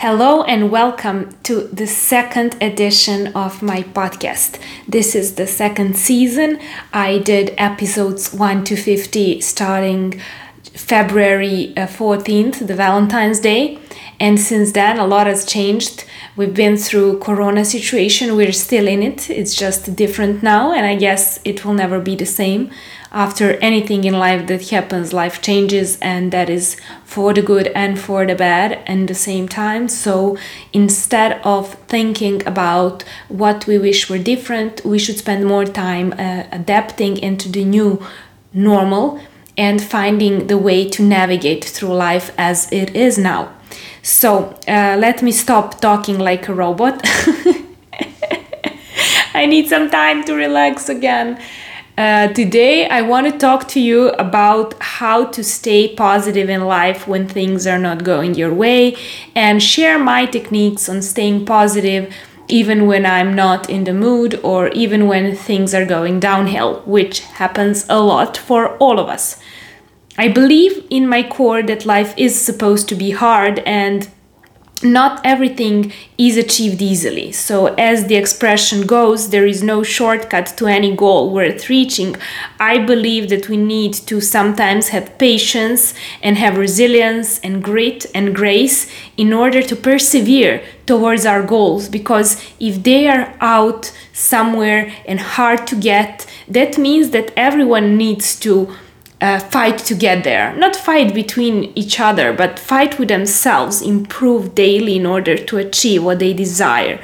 Hello and welcome to the second edition of my podcast. This is the second season. I did episodes 1 to 50 starting February 14th, uh, the Valentine's Day, and since then a lot has changed. We've been through corona situation, we're still in it. It's just different now and I guess it will never be the same after anything in life that happens, life changes, and that is for the good and for the bad and the same time. So instead of thinking about what we wish were different, we should spend more time uh, adapting into the new normal and finding the way to navigate through life as it is now. So uh, let me stop talking like a robot. I need some time to relax again. Uh, today, I want to talk to you about how to stay positive in life when things are not going your way and share my techniques on staying positive even when I'm not in the mood or even when things are going downhill, which happens a lot for all of us. I believe in my core that life is supposed to be hard and not everything is achieved easily. So, as the expression goes, there is no shortcut to any goal worth reaching. I believe that we need to sometimes have patience and have resilience and grit and grace in order to persevere towards our goals. Because if they are out somewhere and hard to get, that means that everyone needs to uh, fight to get there. Not fight between each other, but fight with themselves, improve daily in order to achieve what they desire.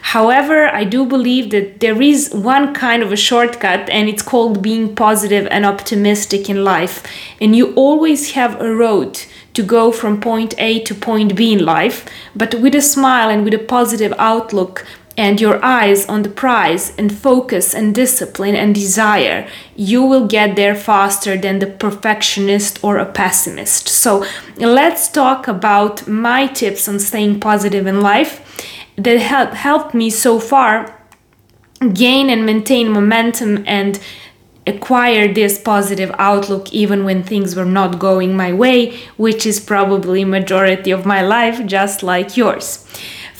However, I do believe that there is one kind of a shortcut, and it's called being positive and optimistic in life. And you always have a road to go from point A to point B in life, but with a smile and with a positive outlook, and your eyes on the prize and focus and discipline and desire, you will get there faster than the perfectionist or a pessimist. So, let's talk about my tips on staying positive in life that have helped me so far gain and maintain momentum and acquire this positive outlook even when things were not going my way which is probably majority of my life just like yours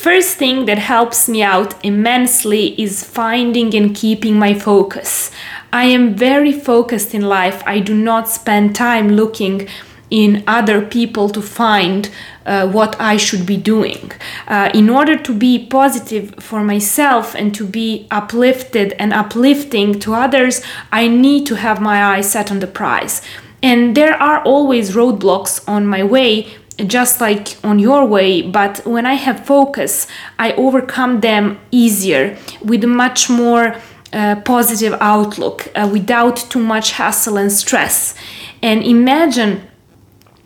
First thing that helps me out immensely is finding and keeping my focus. I am very focused in life. I do not spend time looking in other people to find uh, what I should be doing. Uh, in order to be positive for myself and to be uplifted and uplifting to others, I need to have my eyes set on the prize. And there are always roadblocks on my way, just like on your way but when i have focus i overcome them easier with a much more uh, positive outlook uh, without too much hassle and stress. And imagine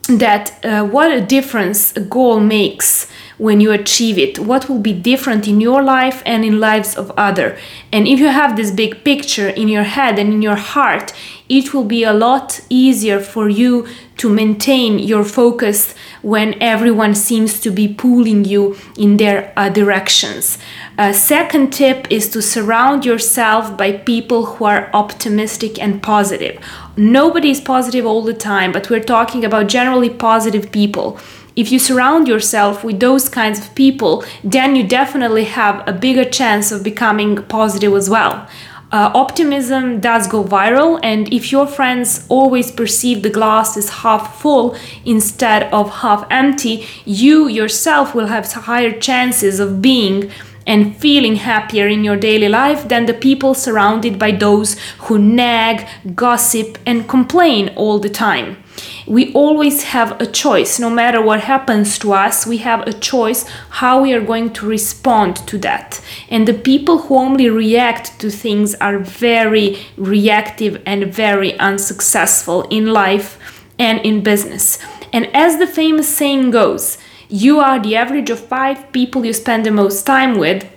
that uh, what a difference a goal makes when you achieve it. What will be different in your life and in lives of other? And if you have this big picture in your head and in your heart it will be a lot easier for you to maintain your focus when everyone seems to be pulling you in their uh, directions. A second tip is to surround yourself by people who are optimistic and positive. Nobody is positive all the time, but we're talking about generally positive people. If you surround yourself with those kinds of people, then you definitely have a bigger chance of becoming positive as well uh, optimism does go viral, and if your friends always perceive the glass as half full instead of half empty, you yourself will have higher chances of being and feeling happier in your daily life than the people surrounded by those who nag, gossip, and complain all the time. We always have a choice, no matter what happens to us, we have a choice how we are going to respond to that. And the people who only react to things are very reactive and very unsuccessful in life and in business. And as the famous saying goes, you are the average of five people you spend the most time with.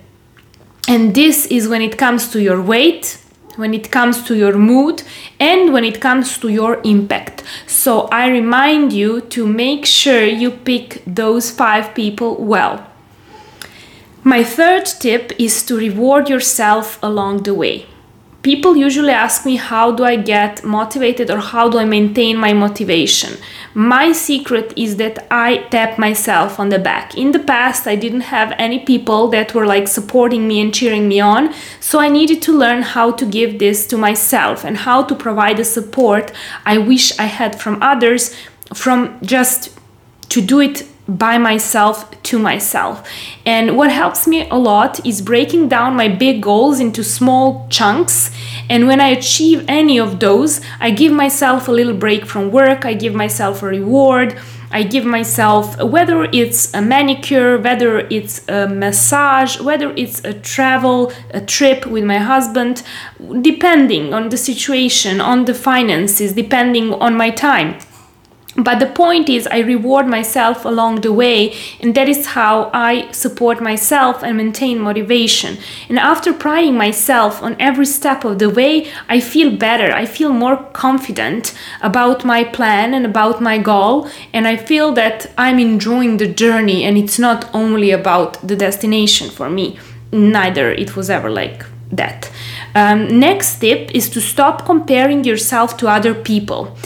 And this is when it comes to your weight, when it comes to your mood, and when it comes to your impact. So I remind you to make sure you pick those five people well. My third tip is to reward yourself along the way. People usually ask me how do I get motivated or how do I maintain my motivation. My secret is that I tap myself on the back. In the past, I didn't have any people that were like supporting me and cheering me on, so I needed to learn how to give this to myself and how to provide the support I wish I had from others from just to do it by myself to myself. And what helps me a lot is breaking down my big goals into small chunks. And when I achieve any of those, I give myself a little break from work, I give myself a reward. I give myself, whether it's a manicure, whether it's a massage, whether it's a travel, a trip with my husband, depending on the situation, on the finances, depending on my time but the point is i reward myself along the way and that is how i support myself and maintain motivation. And after priding myself on every step of the way i feel better. I feel more confident about my plan and about my goal and i feel that i'm enjoying the journey and it's not only about the destination for me. Neither it was ever like that. Um, next tip is to stop comparing yourself to other people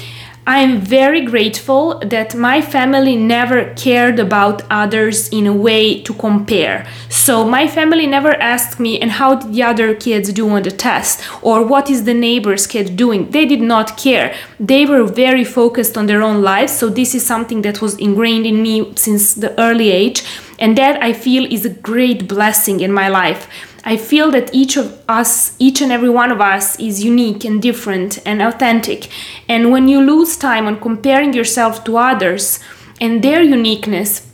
I'm very grateful that my family never cared about others in a way to compare. So my family never asked me, and how did the other kids do on the test? Or what is the neighbor's kid doing? They did not care. They were very focused on their own lives. So this is something that was ingrained in me since the early age. And that I feel is a great blessing in my life I feel that each of us, each and every one of us, is unique and different and authentic. And when you lose time on comparing yourself to others and their uniqueness,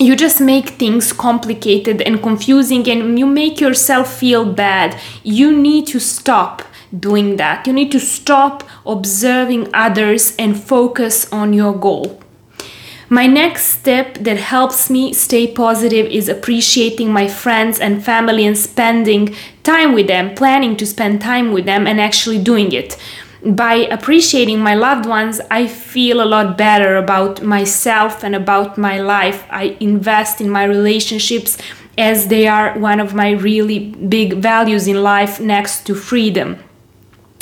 you just make things complicated and confusing and you make yourself feel bad. You need to stop doing that. You need to stop observing others and focus on your goal. My next step that helps me stay positive is appreciating my friends and family and spending time with them, planning to spend time with them and actually doing it. By appreciating my loved ones, I feel a lot better about myself and about my life. I invest in my relationships as they are one of my really big values in life next to freedom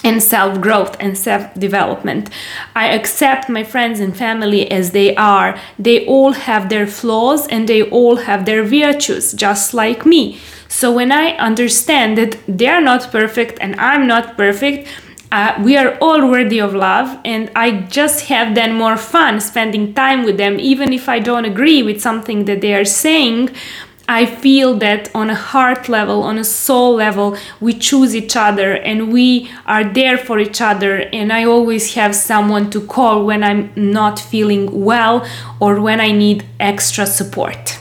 and self growth and self development. I accept my friends and family as they are. They all have their flaws and they all have their virtues, just like me. So when I understand that they're not perfect and I'm not perfect, uh, we are all worthy of love, and I just have then more fun spending time with them, even if I don't agree with something that they are saying. I feel that on a heart level, on a soul level, we choose each other and we are there for each other. And I always have someone to call when I'm not feeling well or when I need extra support.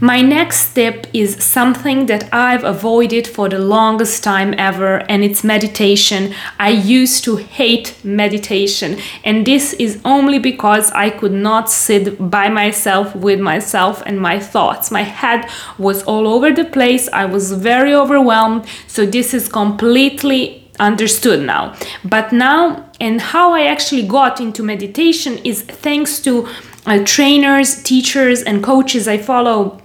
My next step is something that I've avoided for the longest time ever, and it's meditation. I used to hate meditation, and this is only because I could not sit by myself with myself and my thoughts. My head was all over the place, I was very overwhelmed, so this is completely understood now. But now, and how I actually got into meditation is thanks to uh, trainers, teachers, and coaches I follow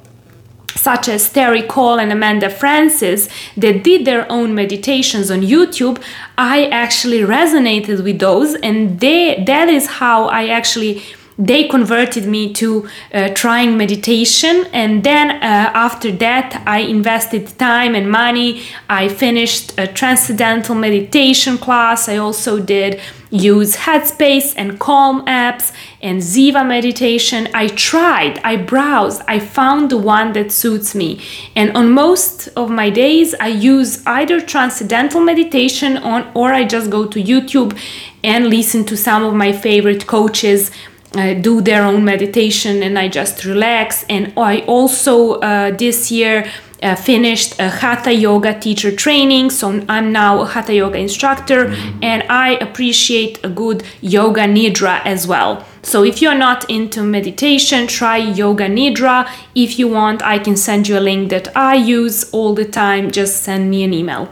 such as Terri Cole and Amanda Frances that did their own meditations on YouTube, I actually resonated with those, and they, that is how I actually they converted me to uh, trying meditation and then uh, after that i invested time and money i finished a transcendental meditation class i also did use headspace and calm apps and ziva meditation i tried i browsed i found the one that suits me and on most of my days i use either transcendental meditation on or i just go to youtube and listen to some of my favorite coaches uh, do their own meditation and I just relax. And I also uh, this year uh, finished a hatha yoga teacher training. So i'm now a hatha yoga instructor mm-hmm. and i appreciate a good yoga nidra as well. So if you're not into meditation try yoga nidra. If you want i can send you a link that i use all the time. Just send me an email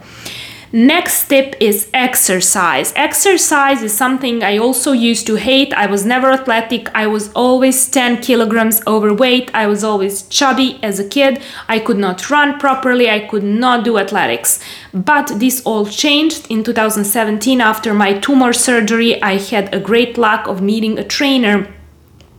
Next tip is exercise. Exercise is something I also used to hate. I was never athletic. I was always 10 kilograms overweight. I was always chubby as a kid. I could not run properly. I could not do athletics. But this all changed in 2017 after my tumor surgery. I had a great luck of meeting a trainer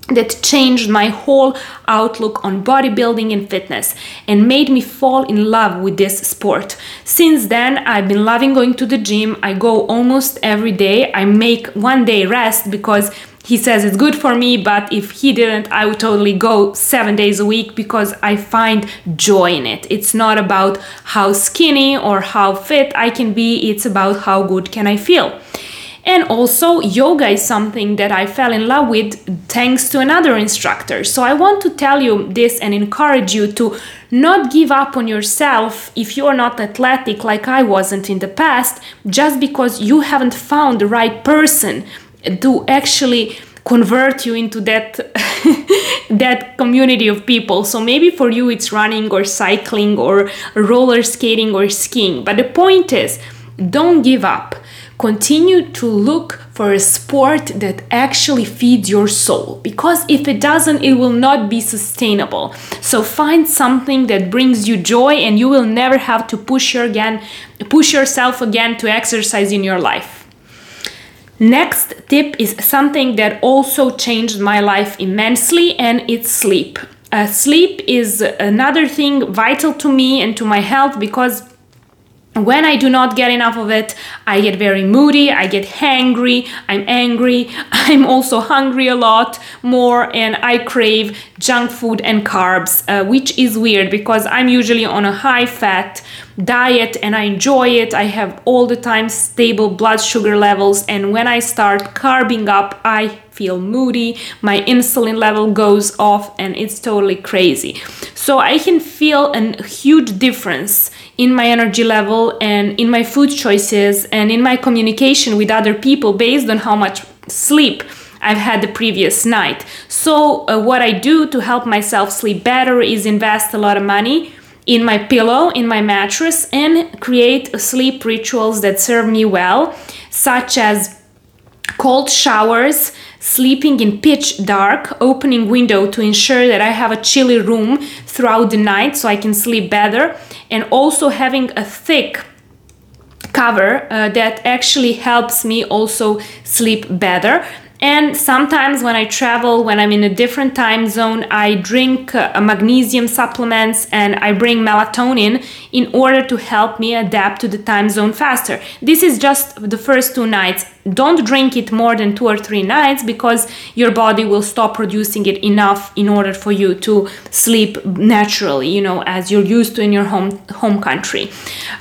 that changed my whole outlook on bodybuilding and fitness and made me fall in love with this sport. Since then, I've been loving going to the gym. I go almost every day. I make one day rest because he says it's good for me, but if he didn't, I would totally go seven days a week because I find joy in it. It's not about how skinny or how fit I can be, it's about how good can I feel. And also, yoga is something that I fell in love with thanks to another instructor. So, I want to tell you this and encourage you to not give up on yourself if you're not athletic like I wasn't in the past, just because you haven't found the right person to actually convert you into that that community of people. So maybe for you it's running or cycling or roller skating or skiing. But the point is don't give up continue to look for a sport that actually feeds your soul because if it doesn't it will not be sustainable. So find something that brings you joy and you will never have to push your again push yourself again to exercise in your life. Next tip is something that also changed my life immensely and it's sleep. Uh, sleep is another thing vital to me and to my health because when I do not get enough of it, I get very moody, I get hangry, I'm angry, I'm also hungry a lot more, and I crave junk food and carbs, uh, which is weird because I'm usually on a high fat diet and I enjoy it. I have all the time stable blood sugar levels, and when I start carbing up, I feel moody, my insulin level goes off, and it's totally crazy. So I can feel a huge difference in my energy level and in my food choices and in my communication with other people based on how much sleep I've had the previous night. So, uh, what I do to help myself sleep better is invest a lot of money in my pillow, in my mattress, and create sleep rituals that serve me well, such as cold showers, sleeping in pitch dark, opening window to ensure that I have a chilly room throughout the night so I can sleep better, and also having a thick cover uh, that actually helps me also sleep better and sometimes when I travel, when I'm in a different time zone, I drink uh, magnesium supplements and I bring melatonin in order to help me adapt to the time zone faster. This is just the first two nights. Don't drink it more than two or three nights because your body will stop producing it enough in order for you to sleep naturally, you know, as you're used to in your home home country.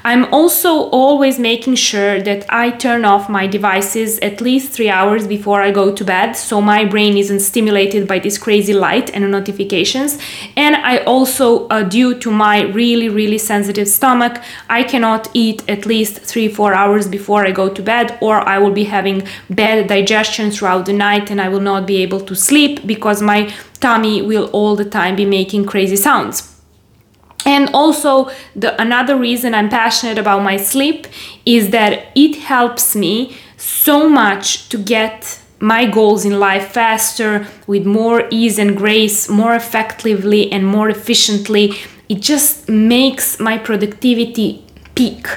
I'm also always making sure that I turn off my devices at least three hours before I go to bed so my brain isn't stimulated by this crazy light and notifications and i also uh, due to my really really sensitive stomach i cannot eat at least 3 4 hours before i go to bed or i will be having bad digestion throughout the night and i will not be able to sleep because my tummy will all the time be making crazy sounds and also the another reason i'm passionate about my sleep is that it helps me so much to get my goals in life faster, with more ease and grace, more effectively and more efficiently. It just makes my productivity peak.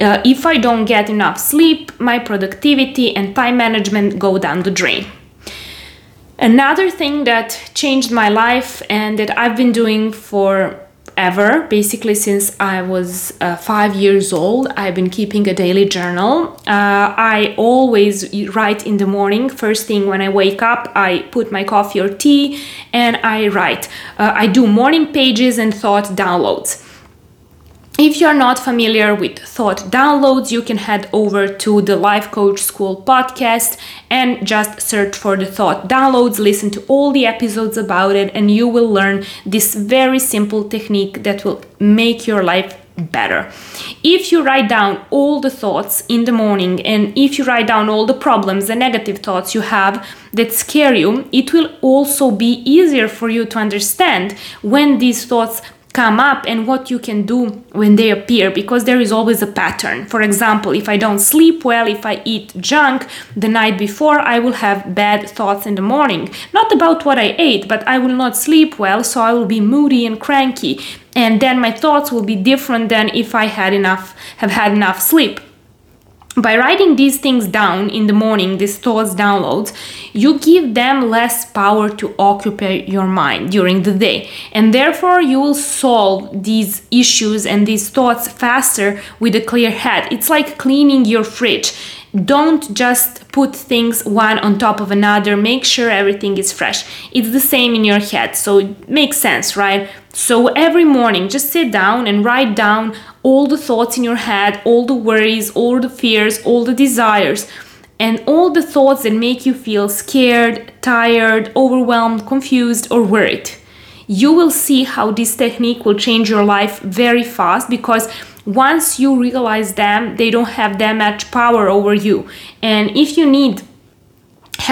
Uh, if I don't get enough sleep, my productivity and time management go down the drain. Another thing that changed my life and that I've been doing for ever. Basically, since I was uh, five years old, I've been keeping a daily journal. Uh, I always write in the morning. First thing when I wake up, I put my coffee or tea and I write. Uh, I do morning pages and thought downloads. If you're not familiar with Thought Downloads, you can head over to the Life Coach School podcast and just search for the Thought Downloads, listen to all the episodes about it, and you will learn this very simple technique that will make your life better. If you write down all the thoughts in the morning and if you write down all the problems and negative thoughts you have that scare you, it will also be easier for you to understand when these thoughts come up and what you can do when they appear because there is always a pattern. For example, if I don't sleep well, if I eat junk the night before, I will have bad thoughts in the morning. Not about what I ate, but I will not sleep well, so I will be moody and cranky. And then my thoughts will be different than if I had enough have had enough sleep by writing these things down in the morning, these thoughts downloads, you give them less power to occupy your mind during the day. And therefore, you will solve these issues and these thoughts faster with a clear head. It's like cleaning your fridge. Don't just put things one on top of another. Make sure everything is fresh. It's the same in your head. So it makes sense, right? So every morning, just sit down and write down all the thoughts in your head, all the worries, all the fears, all the desires, and all the thoughts that make you feel scared, tired, overwhelmed, confused, or worried. You will see how this technique will change your life very fast because once you realize them, they don't have that much power over you. And if you need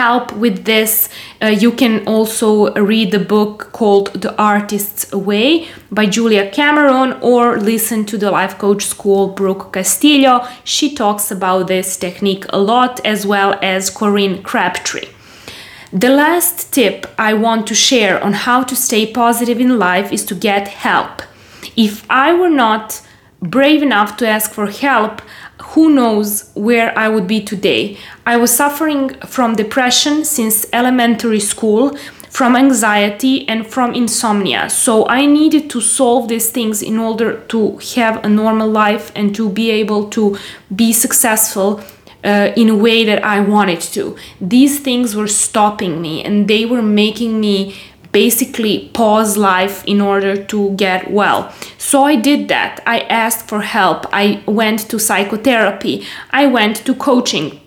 help with this, uh, you can also read the book called The Artist's Way by Julia Cameron or listen to the Life Coach School Brooke Castillo. She talks about this technique a lot, as well as Corinne Crabtree. The last tip I want to share on how to stay positive in life is to get help. If I were not brave enough to ask for help, who knows where I would be today. I was suffering from depression since elementary school, from anxiety, and from insomnia. So I needed to solve these things in order to have a normal life and to be able to be successful uh, in a way that I wanted to. These things were stopping me and they were making me basically pause life in order to get well. So I did that. I asked for help. I went to psychotherapy. I went to coaching.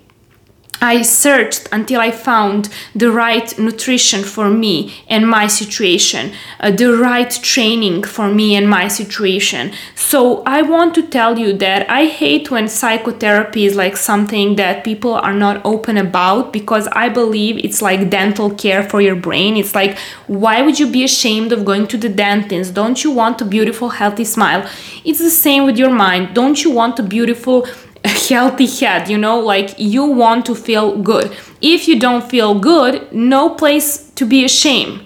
I searched until I found the right nutrition for me and my situation, uh, the right training for me and my situation. So I want to tell you that I hate when psychotherapy is like something that people are not open about because I believe it's like dental care for your brain. It's like, why would you be ashamed of going to the dentist? Don't you want a beautiful, healthy smile? It's the same with your mind. Don't you want a beautiful, healthy head you know like you want to feel good. If you don't feel good no place to be ashamed.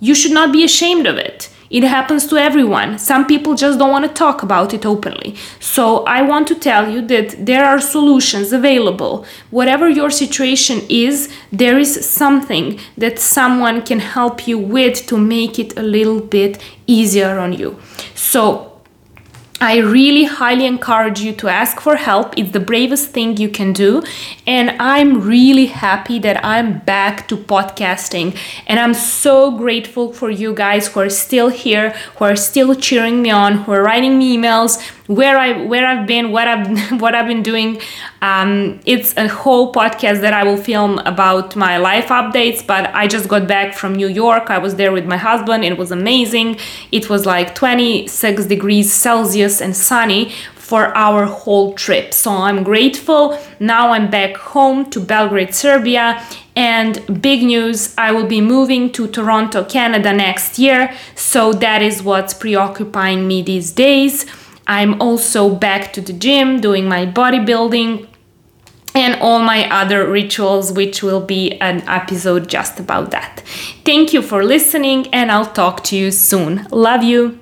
You should not be ashamed of it. It happens to everyone. Some people just don't want to talk about it openly. So i want to tell you that there are solutions available. Whatever your situation is there is something that someone can help you with to make it a little bit easier on you. So I really highly encourage you to ask for help. It's the bravest thing you can do. And I'm really happy that I'm back to podcasting. And I'm so grateful for you guys who are still here, who are still cheering me on, who are writing me emails, where I where I've been, what I've what I've been doing. Um, it's a whole podcast that I will film about my life updates. But I just got back from New York. I was there with my husband. It was amazing. It was like 26 degrees Celsius and sunny for our whole trip. So I'm grateful. Now I'm back home to Belgrade, Serbia. And big news, I will be moving to Toronto, Canada next year. So that is what's preoccupying me these days. I'm also back to the gym doing my bodybuilding and all my other rituals, which will be an episode just about that. Thank you for listening, and I'll talk to you soon. Love you.